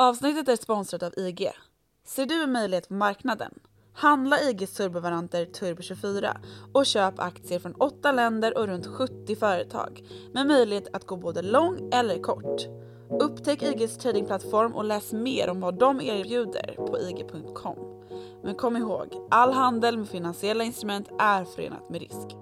Avsnittet är sponsrat av IG. Ser du en möjlighet på marknaden? Handla IGs Turbovaranter Turbo24 och köp aktier från 8 länder och runt 70 företag med möjlighet att gå både lång eller kort. Upptäck IGs tradingplattform och läs mer om vad de erbjuder på ig.com. Men kom ihåg, all handel med finansiella instrument är förenat med risk.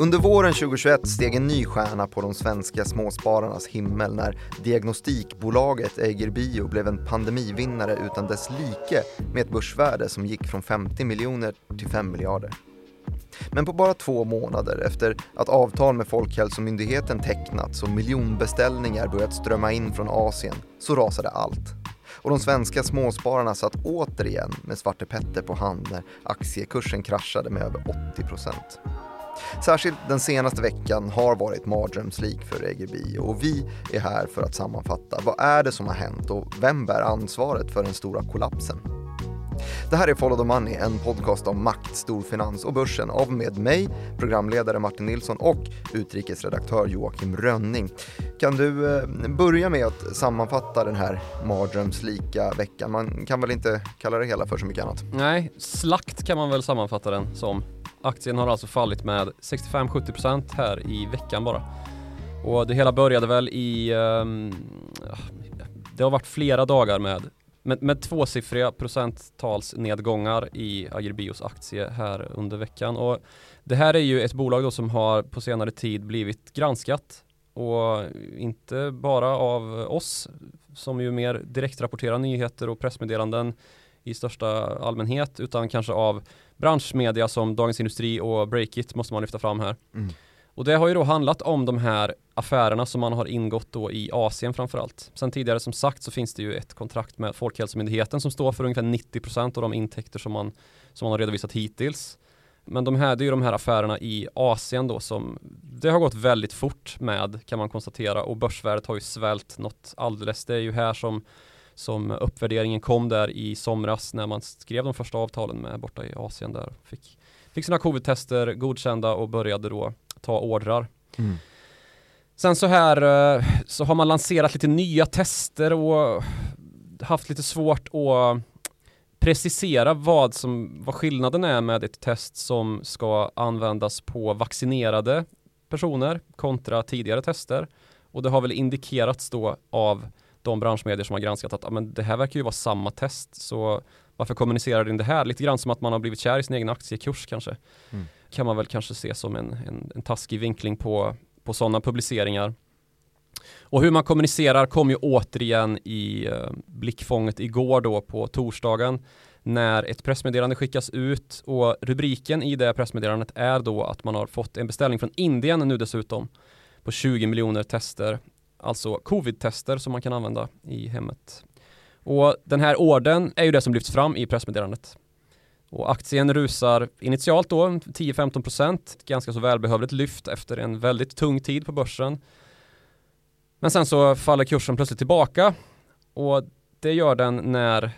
Under våren 2021 steg en ny stjärna på de svenska småspararnas himmel när diagnostikbolaget Eiger Bio blev en pandemivinnare utan dess like med ett börsvärde som gick från 50 miljoner till 5 miljarder. Men på bara två månader efter att avtal med Folkhälsomyndigheten tecknats och miljonbeställningar börjat strömma in från Asien så rasade allt. Och de svenska småspararna satt återigen med Svarte Petter på hand när aktiekursen kraschade med över 80 procent. Särskilt den senaste veckan har varit mardrömslik för Egerby och vi är här för att sammanfatta vad är det som har hänt och vem bär ansvaret för den stora kollapsen? Det här är Follow the Money, en podcast om makt, storfinans och börsen av med mig, programledare Martin Nilsson och utrikesredaktör Joakim Rönning. Kan du eh, börja med att sammanfatta den här mardrömslika veckan? Man kan väl inte kalla det hela för så mycket annat? Nej, slakt kan man väl sammanfatta den som. Aktien har alltså fallit med 65-70% här i veckan bara. Och det hela började väl i, um, det har varit flera dagar med, med, med tvåsiffriga procenttalsnedgångar i Agribios aktie här under veckan. Och det här är ju ett bolag då som har på senare tid blivit granskat och inte bara av oss som ju mer direkt rapporterar nyheter och pressmeddelanden i största allmänhet utan kanske av branschmedia som Dagens Industri och Breakit måste man lyfta fram här. Mm. Och det har ju då handlat om de här affärerna som man har ingått då i Asien framförallt. Sen tidigare som sagt så finns det ju ett kontrakt med Folkhälsomyndigheten som står för ungefär 90% av de intäkter som man, som man har redovisat hittills. Men de här, det är ju de här affärerna i Asien då som det har gått väldigt fort med kan man konstatera och börsvärdet har ju svällt något alldeles. Det är ju här som som uppvärderingen kom där i somras när man skrev de första avtalen med borta i Asien där. Fick, fick sina covid-tester godkända och började då ta ordrar. Mm. Sen så här eh, så har man lanserat lite nya tester och haft lite svårt att precisera vad, som, vad skillnaden är med ett test som ska användas på vaccinerade personer kontra tidigare tester. Och det har väl indikerats då av de branschmedier som har granskat att men det här verkar ju vara samma test så varför kommunicerar den det här? Lite grann som att man har blivit kär i sin egen aktiekurs kanske. Mm. Kan man väl kanske se som en, en, en taskig vinkling på, på sådana publiceringar. Och hur man kommunicerar kom ju återigen i eh, blickfånget igår då på torsdagen när ett pressmeddelande skickas ut och rubriken i det pressmeddelandet är då att man har fått en beställning från Indien nu dessutom på 20 miljoner tester alltså covid-tester som man kan använda i hemmet. Och den här orden är ju det som lyfts fram i pressmeddelandet. Och aktien rusar initialt då 10-15% ganska så välbehövligt lyft efter en väldigt tung tid på börsen. Men sen så faller kursen plötsligt tillbaka och det gör den när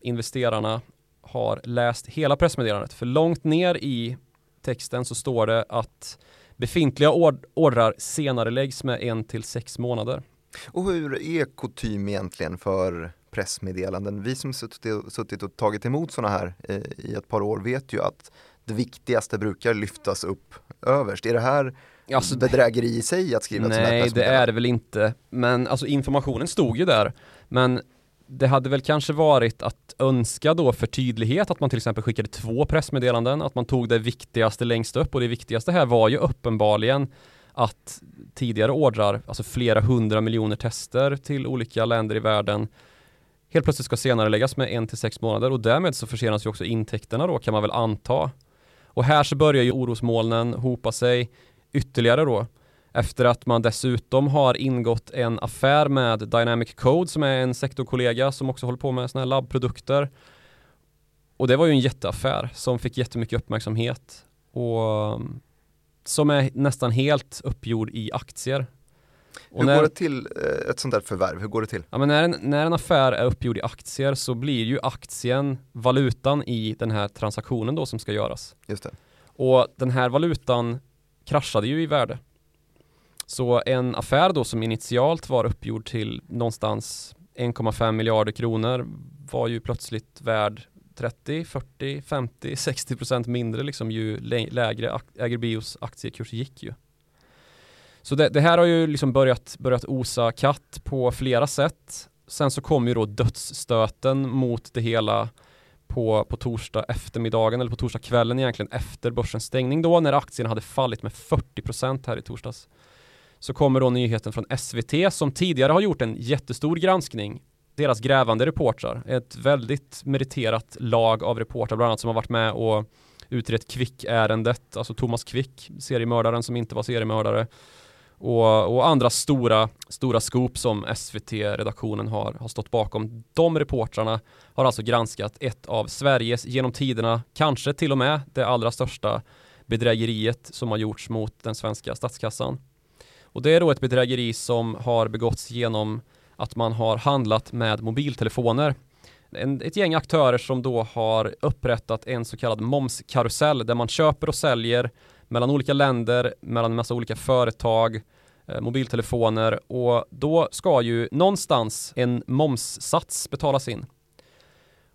investerarna har läst hela pressmeddelandet. För långt ner i texten så står det att Befintliga ord ordrar senare läggs med en till sex månader. Och hur är kutym egentligen för pressmeddelanden? Vi som suttit och tagit emot sådana här i ett par år vet ju att det viktigaste brukar lyftas upp överst. Är det här alltså, bedrägeri i sig att skriva ett sådant Nej, det är det väl inte. Men alltså informationen stod ju där. Men det hade väl kanske varit att önska då för tydlighet att man till exempel skickade två pressmeddelanden, att man tog det viktigaste längst upp och det viktigaste här var ju uppenbarligen att tidigare ordrar, alltså flera hundra miljoner tester till olika länder i världen helt plötsligt ska senare läggas med en till sex månader och därmed så försenas ju också intäkterna då kan man väl anta. Och här så börjar ju orosmolnen hopa sig ytterligare då efter att man dessutom har ingått en affär med Dynamic Code som är en sektorkollega som också håller på med sådana här labbprodukter. Och det var ju en jätteaffär som fick jättemycket uppmärksamhet och um, som är nästan helt uppgjord i aktier. Och hur när, går det till eh, ett sånt där förvärv? Hur går det till? Ja, men när, en, när en affär är uppgjord i aktier så blir ju aktien valutan i den här transaktionen då som ska göras. Just det. Och den här valutan kraschade ju i värde. Så en affär då som initialt var uppgjord till någonstans 1,5 miljarder kronor var ju plötsligt värd 30, 40, 50, 60 procent mindre liksom ju lägre Agribios aktiekurs gick ju. Så det, det, här har ju liksom börjat, börjat osa katt på flera sätt. Sen så kom ju då dödsstöten mot det hela på, på torsdag eftermiddagen eller på torsdag kvällen egentligen efter börsens stängning då när aktien hade fallit med 40 procent här i torsdags. Så kommer då nyheten från SVT som tidigare har gjort en jättestor granskning. Deras grävande reportrar, ett väldigt meriterat lag av reportrar bland annat som har varit med och utrett Kvick-ärendet, alltså Thomas Quick, seriemördaren som inte var seriemördare och, och, andra stora, stora scoop som SVT-redaktionen har, har stått bakom. De reportrarna har alltså granskat ett av Sveriges genom tiderna, kanske till och med det allra största bedrägeriet som har gjorts mot den svenska statskassan. Och det är då ett bedrägeri som har begåtts genom att man har handlat med mobiltelefoner. En, ett gäng aktörer som då har upprättat en så kallad momskarusell där man köper och säljer mellan olika länder, mellan en massa olika företag, eh, mobiltelefoner och då ska ju någonstans en momssats betalas in.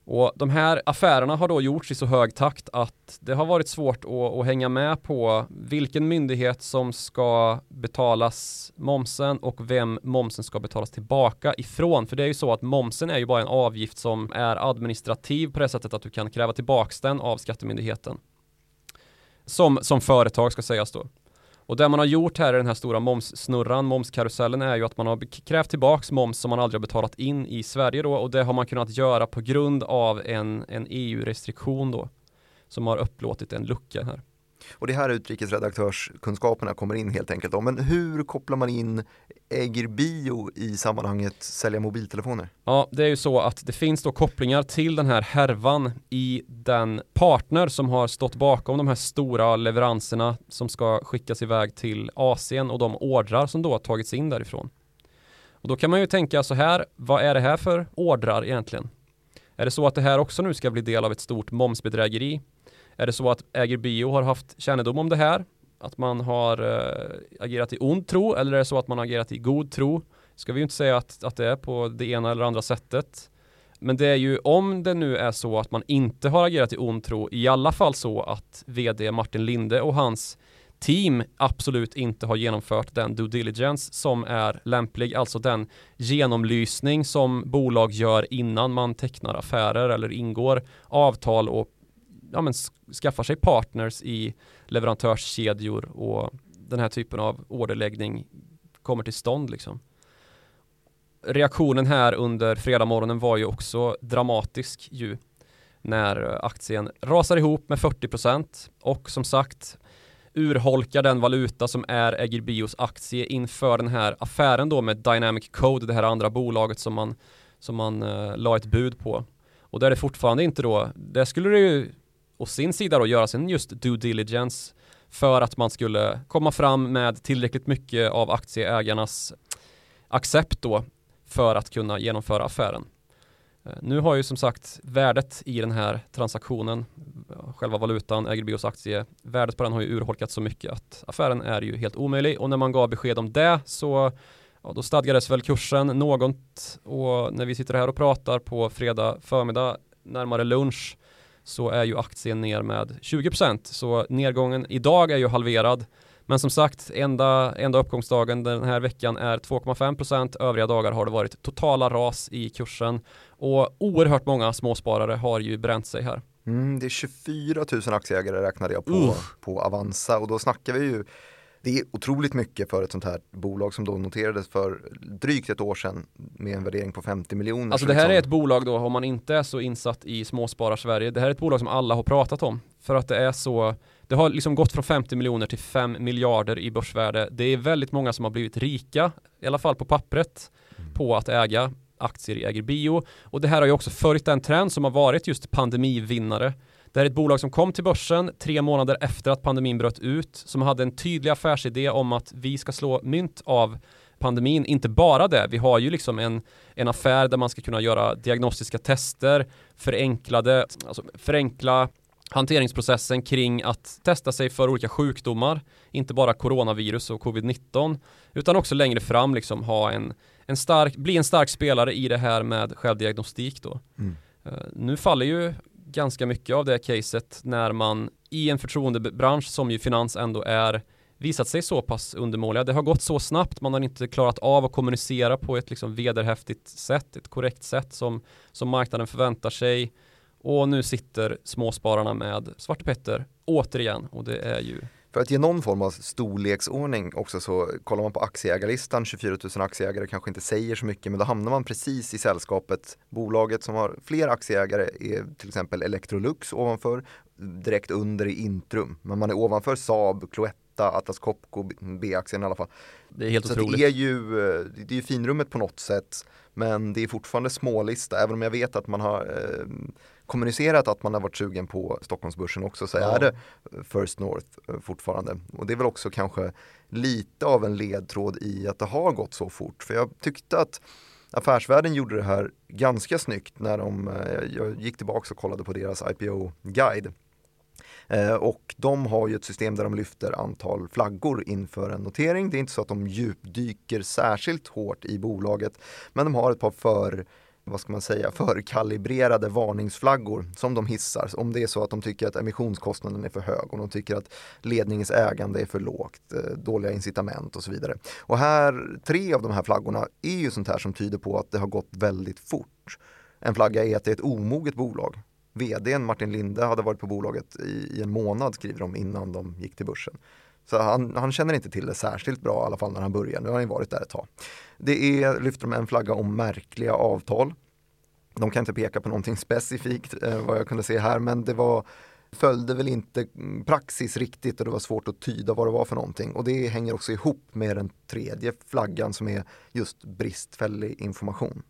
Och de här affärerna har då gjorts i så hög takt att det har varit svårt att, att, hänga med på vilken myndighet som ska betalas momsen och vem momsen ska betalas tillbaka ifrån. För det är ju så att momsen är ju bara en avgift som är administrativ på det sättet att du kan kräva tillbaks den av skattemyndigheten. Som, som företag ska sägas då. Och det man har gjort här i den här stora momssnurran, momskarusellen, är ju att man har krävt tillbaks moms som man aldrig har betalat in i Sverige då och det har man kunnat göra på grund av en, en EU-restriktion då som har upplåtit en lucka här. Och det är här utrikesredaktörskunskaperna kommer in helt enkelt. Men hur kopplar man in äger bio i sammanhanget sälja mobiltelefoner? Ja, det är ju så att det finns då kopplingar till den här härvan i den partner som har stått bakom de här stora leveranserna som ska skickas iväg till Asien och de ordrar som då har tagits in därifrån. Och då kan man ju tänka så här, vad är det här för ordrar egentligen? Är det så att det här också nu ska bli del av ett stort momsbedrägeri? Är det så att Äger Bio har haft kännedom om det här? Att man har eh, agerat i ond tro eller är det så att man har agerat i god tro? Ska vi ju inte säga att, att det är på det ena eller andra sättet. Men det är ju om det nu är så att man inte har agerat i ond tro, i alla fall så att vd Martin Linde och hans team absolut inte har genomfört den due diligence som är lämplig, alltså den genomlysning som bolag gör innan man tecknar affärer eller ingår avtal och ja, men skaffar sig partners i leverantörskedjor och den här typen av orderläggning kommer till stånd liksom. Reaktionen här under fredag var ju också dramatisk ju när eh, aktien rasar ihop med 40% och som sagt urholkar den valuta som är Egirbios aktie inför den här affären då med Dynamic Code, det här andra bolaget som man, som man uh, la ett bud på. Och där är det fortfarande inte då, det skulle det ju å sin sida då göra sin just due diligence för att man skulle komma fram med tillräckligt mycket av aktieägarnas accept då för att kunna genomföra affären. Eh, nu har ju som sagt värdet i den här transaktionen, själva valutan, Agribios aktie, värdet på den har ju urholkats så mycket att affären är ju helt omöjlig och när man gav besked om det så ja, då stadgades väl kursen något och när vi sitter här och pratar på fredag förmiddag närmare lunch så är ju aktien ner med 20%. Så nedgången idag är ju halverad. Men som sagt, enda, enda uppgångsdagen den här veckan är 2,5%. Övriga dagar har det varit totala ras i kursen. Och oerhört många småsparare har ju bränt sig här. Mm, det är 24 000 aktieägare räknade jag på, uh. på Avanza och då snackar vi ju det är otroligt mycket för ett sånt här bolag som då noterades för drygt ett år sedan med en värdering på 50 miljoner. Alltså det här är ett bolag då, om man inte är så insatt i småsparar Sverige, det här är ett bolag som alla har pratat om. För att det är så, det har liksom gått från 50 miljoner till 5 miljarder i börsvärde. Det är väldigt många som har blivit rika, i alla fall på pappret, mm. på att äga aktier i Äger Bio. Och det här har ju också följt den trend som har varit just pandemivinnare. Det här är ett bolag som kom till börsen tre månader efter att pandemin bröt ut, som hade en tydlig affärsidé om att vi ska slå mynt av pandemin. Inte bara det, vi har ju liksom en, en affär där man ska kunna göra diagnostiska tester, förenklade, alltså förenkla hanteringsprocessen kring att testa sig för olika sjukdomar, inte bara coronavirus och covid-19, utan också längre fram liksom ha en, en stark, bli en stark spelare i det här med självdiagnostik då. Mm. Uh, nu faller ju ganska mycket av det caset när man i en förtroendebransch som ju finans ändå är visat sig så pass undermåliga. Det har gått så snabbt, man har inte klarat av att kommunicera på ett liksom vederhäftigt sätt, ett korrekt sätt som, som marknaden förväntar sig. Och nu sitter småspararna med Svarte Petter återigen och det är ju för att ge någon form av storleksordning också så kollar man på aktieägarlistan, 24 000 aktieägare kanske inte säger så mycket men då hamnar man precis i sällskapet. Bolaget som har fler aktieägare är till exempel Electrolux ovanför, direkt under i Intrum. Men man är ovanför Saab, Cloetta, Atlas Copco, B-aktien i alla fall. Det är helt så otroligt. Det är, ju, det är ju finrummet på något sätt men det är fortfarande smålista även om jag vet att man har eh, kommunicerat att man har varit sugen på Stockholmsbörsen också så är det First North eh, fortfarande. Och det är väl också kanske lite av en ledtråd i att det har gått så fort. För jag tyckte att Affärsvärlden gjorde det här ganska snyggt när de, eh, jag gick tillbaka och kollade på deras IPO-guide. Eh, och de har ju ett system där de lyfter antal flaggor inför en notering. Det är inte så att de djupdyker särskilt hårt i bolaget, men de har ett par för vad ska man säga, förkalibrerade varningsflaggor som de hissar om det är så att de tycker att emissionskostnaden är för hög och de tycker att ledningens ägande är för lågt, eh, dåliga incitament och så vidare. Och här, tre av de här flaggorna är ju sånt här som tyder på att det har gått väldigt fort. En flagga är att det är ett omoget bolag. VDn Martin Linde hade varit på bolaget i, i en månad skriver de innan de gick till börsen. Så han, han, känner inte till det särskilt bra i alla fall när han börjar. Nu har han varit där ett tag. Det är, lyfter de en flagga om märkliga avtal. De kan inte peka på någonting specifikt eh, vad jag kunde se här men det var följde väl inte mm, praxis riktigt och det var svårt att tyda vad det var för någonting. Och det hänger också ihop med den tredje flaggan som är just bristfällig information.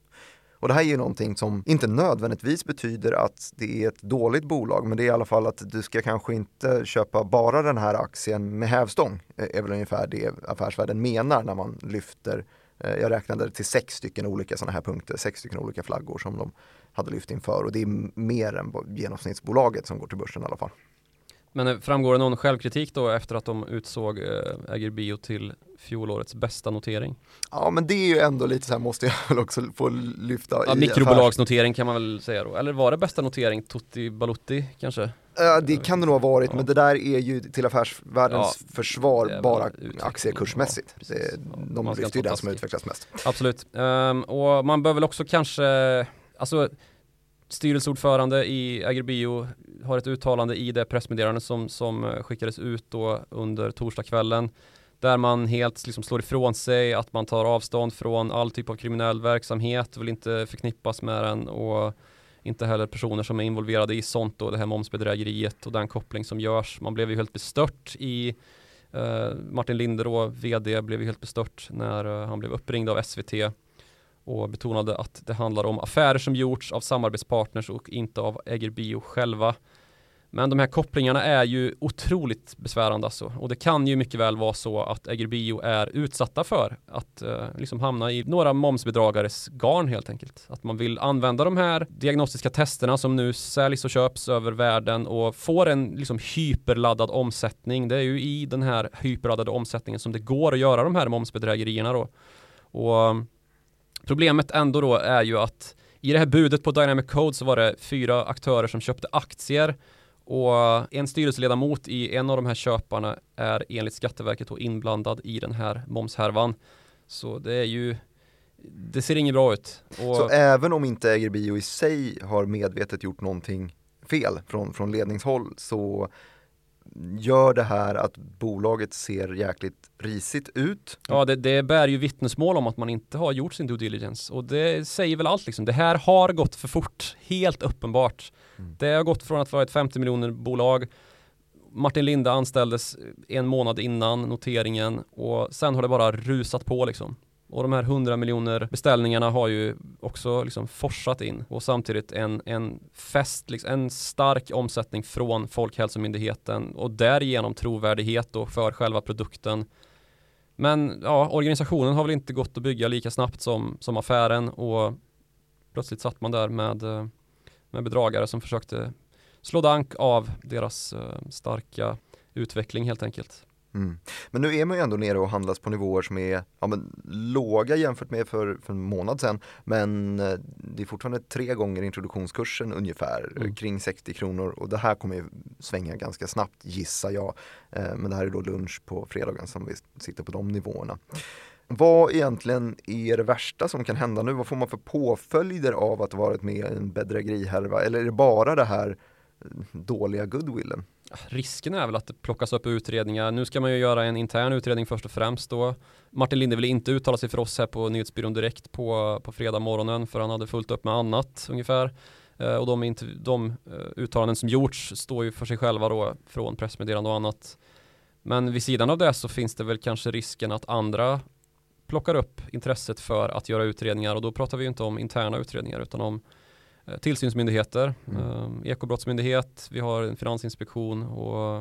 Och det här är ju någonting som inte nödvändigtvis betyder att det är ett dåligt bolag, men det är i alla fall att du ska kanske inte köpa bara den här aktien med hävstång, eh, är väl ungefär det affärsvärlden menar när man lyfter eh, jag räknade till sex stycken olika sådana här punkter, sex stycken olika flaggor som de hade lyft inför och det är mer än genomsnittsbolaget som går till börsen i alla fall. Men eh, framgår det någon självkritik då efter att de utsåg Äger Bio till fjolårets bästa notering. Ja men det är ju ändå lite så här måste jag väl också få lyfta ja, Mikrobolagsnotering kan man väl säga då, eller var det bästa notering Tutti Balutti kanske? Ja det kan det nog ha varit ja. men det där är ju till affärsvärldens ja, försvar bara aktiekursmässigt. Ja, det, de lyfter ju den som utvecklas mest. Absolut, um, och man bör väl också kanske, alltså styrelseordförande i Agribio har ett uttalande i det pressmeddelande som, som eh, skickades ut då under torsdagskvällen där man helt liksom slår ifrån sig att man tar avstånd från all typ av kriminell verksamhet, vill inte förknippas med den och inte heller personer som är involverade i sånt och det här momsbedrägeriet och den koppling som görs. Man blev ju helt bestört i eh, Martin Linder vd blev ju helt bestört när eh, han blev uppringd av SVT och betonade att det handlar om affärer som gjorts av samarbetspartners och inte av Äger Bio själva. Men de här kopplingarna är ju otroligt besvärande alltså. Och det kan ju mycket väl vara så att Bio är utsatta för att eh, liksom hamna i några momsbedragares garn helt enkelt. Att man vill använda de här diagnostiska testerna som nu säljs och köps över världen och får en liksom hyperladdad omsättning. Det är ju i den här hyperladdade omsättningen som det går att göra de här momsbedrägerierna då. Och problemet ändå då är ju att i det här budet på Dynamic Code så var det fyra aktörer som köpte aktier och en styrelseledamot i en av de här köparna är enligt Skatteverket då inblandad i den här momshärvan. Så det är ju det ser inget bra ut. Och... Så även om inte Äger Bio i sig har medvetet gjort någonting fel från, från ledningshåll så gör det här att bolaget ser jäkligt risigt ut. Ja, det, det bär ju vittnesmål om att man inte har gjort sin due diligence och det säger väl allt liksom. Det här har gått för fort, helt uppenbart. Mm. Det har gått från att vara ett 50 miljoner bolag Martin Linde anställdes en månad innan noteringen och sen har det bara rusat på liksom. Och de här 100 miljoner beställningarna har ju också liksom forsat in och samtidigt en, en fest, liksom, en stark omsättning från Folkhälsomyndigheten och därigenom trovärdighet då för själva produkten. Men ja, organisationen har väl inte gått att bygga lika snabbt som, som affären och plötsligt satt man där med, eh, med bedragare som försökte slå dank av deras eh, starka utveckling helt enkelt. Mm. Men nu är man ju ändå nere och handlas på nivåer som är ja, men, låga jämfört med för, för en månad sedan. Men eh, det är fortfarande tre gånger introduktionskursen ungefär, mm. kring 60 kronor. Och det här kommer ju svänga ganska snabbt gissar jag. Eh, men det här är då lunch på fredagen som vi sitter på de nivåerna. Vad egentligen är det värsta som kan hända nu? Vad får man för påföljder av att ha varit med i en bedrägerihärva? Eller är det bara det här dåliga goodwillen? Risken är väl att det plockas upp utredningar. Nu ska man ju göra en intern utredning först och främst då. Martin Linde vill inte uttala sig för oss här på Nyhetsbyrån direkt på, på fredag morgonen för han hade fullt upp med annat ungefär. Eh, och de, de eh, uttalanden som gjorts står ju för sig själva då från pressmeddelande och annat. Men vid sidan av det så finns det väl kanske risken att andra plockar upp intresset för att göra utredningar och då pratar vi ju inte om interna utredningar utan om tillsynsmyndigheter, mm. eh, ekobrottsmyndighet, vi har en finansinspektion och...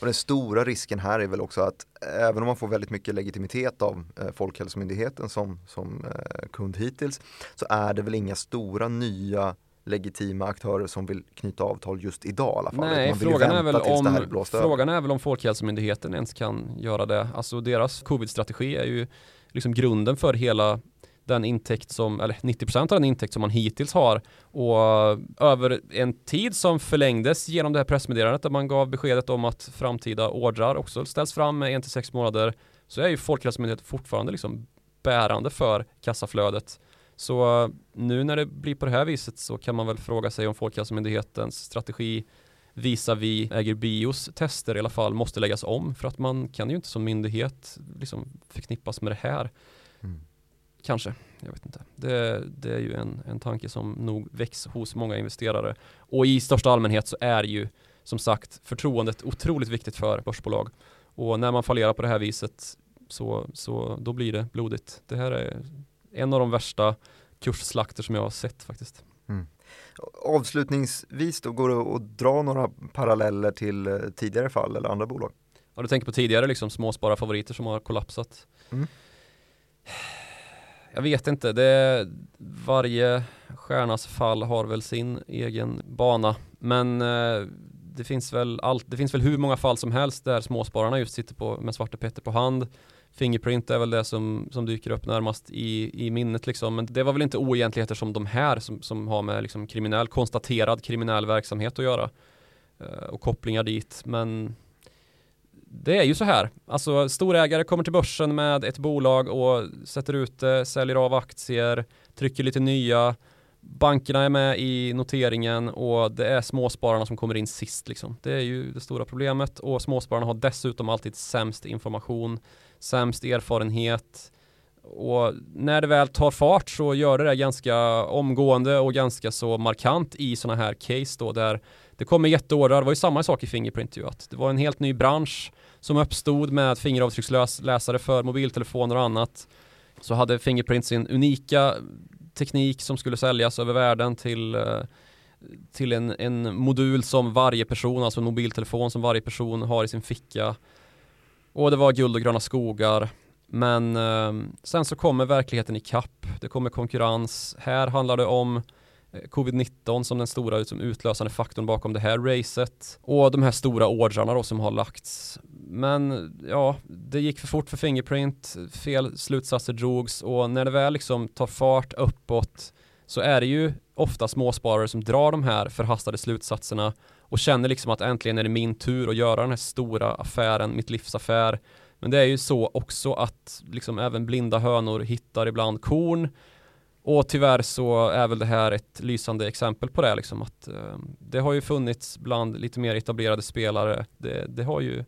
och den stora risken här är väl också att även om man får väldigt mycket legitimitet av eh, Folkhälsomyndigheten som, som eh, kund hittills så är det väl inga stora nya legitima aktörer som vill knyta avtal just idag i alla fall. Nej, frågan är, väl om, frågan är väl om Folkhälsomyndigheten ens kan göra det. Alltså deras covid-strategi är ju liksom grunden för hela den intäkt som, eller 90% av den intäkt som man hittills har och eh, över en tid som förlängdes genom det här pressmeddelandet där man gav beskedet om att framtida ordrar också ställs fram med 1-6 månader så är ju Folkhälsomyndigheten fortfarande liksom bärande för kassaflödet. Så eh, nu när det blir på det här viset så kan man väl fråga sig om Folkhälsomyndighetens strategi visar vi äger bios tester i alla fall måste läggas om för att man kan ju inte som myndighet liksom förknippas med det här. Mm. Kanske, jag vet inte. Det, det är ju en, en tanke som nog väcks hos många investerare. Och i största allmänhet så är ju som sagt förtroendet otroligt viktigt för börsbolag. Och när man fallerar på det här viset så, så då blir det blodigt. Det här är en av de värsta kursslakter som jag har sett faktiskt. Mm. Avslutningsvis då, går det att dra några paralleller till eh, tidigare fall eller andra bolag? Ja, du tänker på tidigare liksom småspararfavoriter som har kollapsat. Mm jag vet inte, det, varje stjärnas fall har väl sin egen bana. Men eh, det finns väl allt, det finns väl hur många fall som helst där småspararna just sitter på, med Svarte Petter på hand. Fingerprint är väl det som, som dyker upp närmast i, i minnet liksom. Men det var väl inte oegentligheter som de här som, som har med liksom kriminell, konstaterad kriminell verksamhet att göra. Eh, och kopplingar dit. Men det är ju så här. Alltså storägare kommer till börsen med ett bolag och sätter ut det, säljer av aktier, trycker lite nya. Bankerna är med i noteringen och det är småspararna som kommer in sist. Liksom. Det är ju det stora problemet och småspararna har dessutom alltid sämst information, sämst erfarenhet och när det väl tar fart så gör det det ganska omgående och ganska så markant i sådana här case då där det kommer jätteordrar. Det var ju samma sak i Fingerprint ju att det var en helt ny bransch som uppstod med fingeravtrycksläsare för mobiltelefoner och annat så hade Fingerprint sin unika teknik som skulle säljas över världen till, eh, till en, en modul som varje person, alltså en mobiltelefon som varje person har i sin ficka. Och det var guld och gröna skogar. Men eh, sen så kommer verkligheten i kapp. Det kommer konkurrens. Här handlar det om Eh, Eh, covid-19 som den stora liksom, utlösande faktorn bakom det här racet och de här stora ordrarna då som har lagts. Men ja, det gick för fort för Fingerprint, fel slutsatser drogs och när det väl liksom tar fart uppåt så är det ju ofta småsparare som drar de här förhastade slutsatserna och känner liksom att äntligen är det min tur att göra den här stora affären, mitt livsaffär. Men det är ju så också att liksom även blinda hönor hittar ibland korn och tyvärr så är väl det här ett lysande exempel på det liksom att eh, det har ju funnits bland lite mer etablerade spelare. Det, det, har ju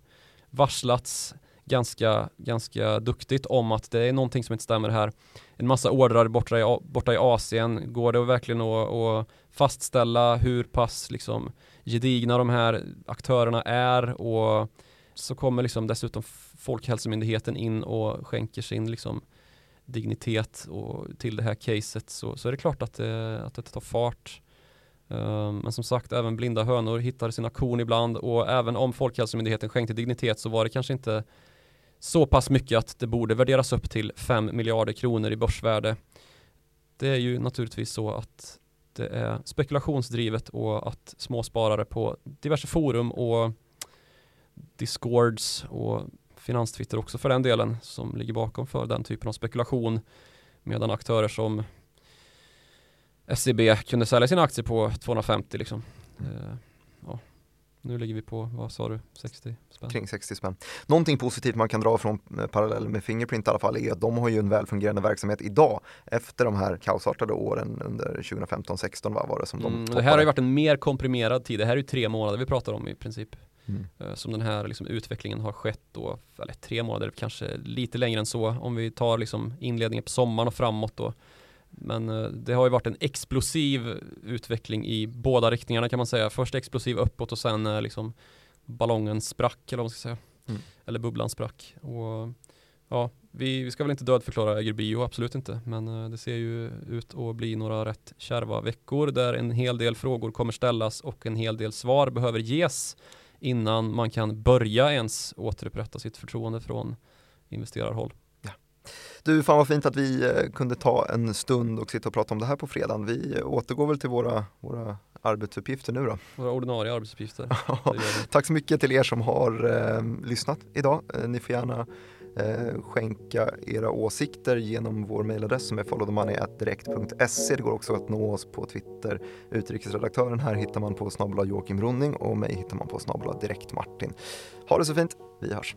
varslats ganska, ganska duktigt om att det är någonting som inte stämmer här. En massa ordrar borta i, borta i Asien. Går det verkligen att, att fastställa hur pass liksom gedigna de här aktörerna är och så kommer liksom dessutom Folkhälsomyndigheten in och skänker sin liksom dignitet och till det här caset så, så är det klart att det, att det tar fart. Um, men som sagt, även blinda hönor hittar sina korn ibland och även om Folkhälsomyndigheten skänkte dignitet så var det kanske inte så pass mycket att det borde värderas upp till 5 miljarder kronor i börsvärde. Det är ju naturligtvis så att det är spekulationsdrivet och att småsparare på diverse forum och discords och finanstwitter också för den delen som ligger bakom för den typen av spekulation medan aktörer som SEB kunde sälja sina aktier på 250 liksom. Eh, ja. Nu ligger vi på, vad sa du, 60 spänn? Kring 60 spänn. Någonting positivt man kan dra från eh, parallell med Fingerprint i alla fall är att de har ju en välfungerande verksamhet idag efter de här kaosartade åren under 2015-16 var det som de mm, toppade. Det här har ju varit en mer komprimerad tid, det här är ju tre månader vi pratar om i princip. Mm. Eh, som den här liksom, utvecklingen har skett då, eller tre månader, kanske lite längre än så om vi tar liksom, inledningen på sommaren och framåt då. Men eh, det har ju varit en explosiv utveckling i båda riktningarna kan man säga. Först explosiv uppåt och sen eh, liksom ballongen sprack eller vad man ska säga. Mm. Eller bubblan sprack. Och ja, vi, vi ska väl inte dödförklara Egerbio, absolut inte. Men det ser ju ut att bli några rätt kärva veckor där en hel del frågor kommer ställas och en hel del svar behöver ges innan man kan börja ens återupprätta sitt förtroende från investerarhåll. Du, fan vad fint att vi eh, kunde ta en stund och sitta och prata om det här på fredagen. Vi återgår väl till våra, våra arbetsuppgifter nu då. Våra ordinarie arbetsuppgifter. Tack så mycket till er som har eh, lyssnat idag. Eh, ni får gärna eh, Eh, skänka era åsikter genom vår mejladress som är followthemoney.direkt.se. Det går också att nå oss på Twitter. Utrikesredaktören här hittar man på snabbla Joakim Ronning och mig hittar man på snabbla Direkt Martin. Ha det så fint, vi hörs.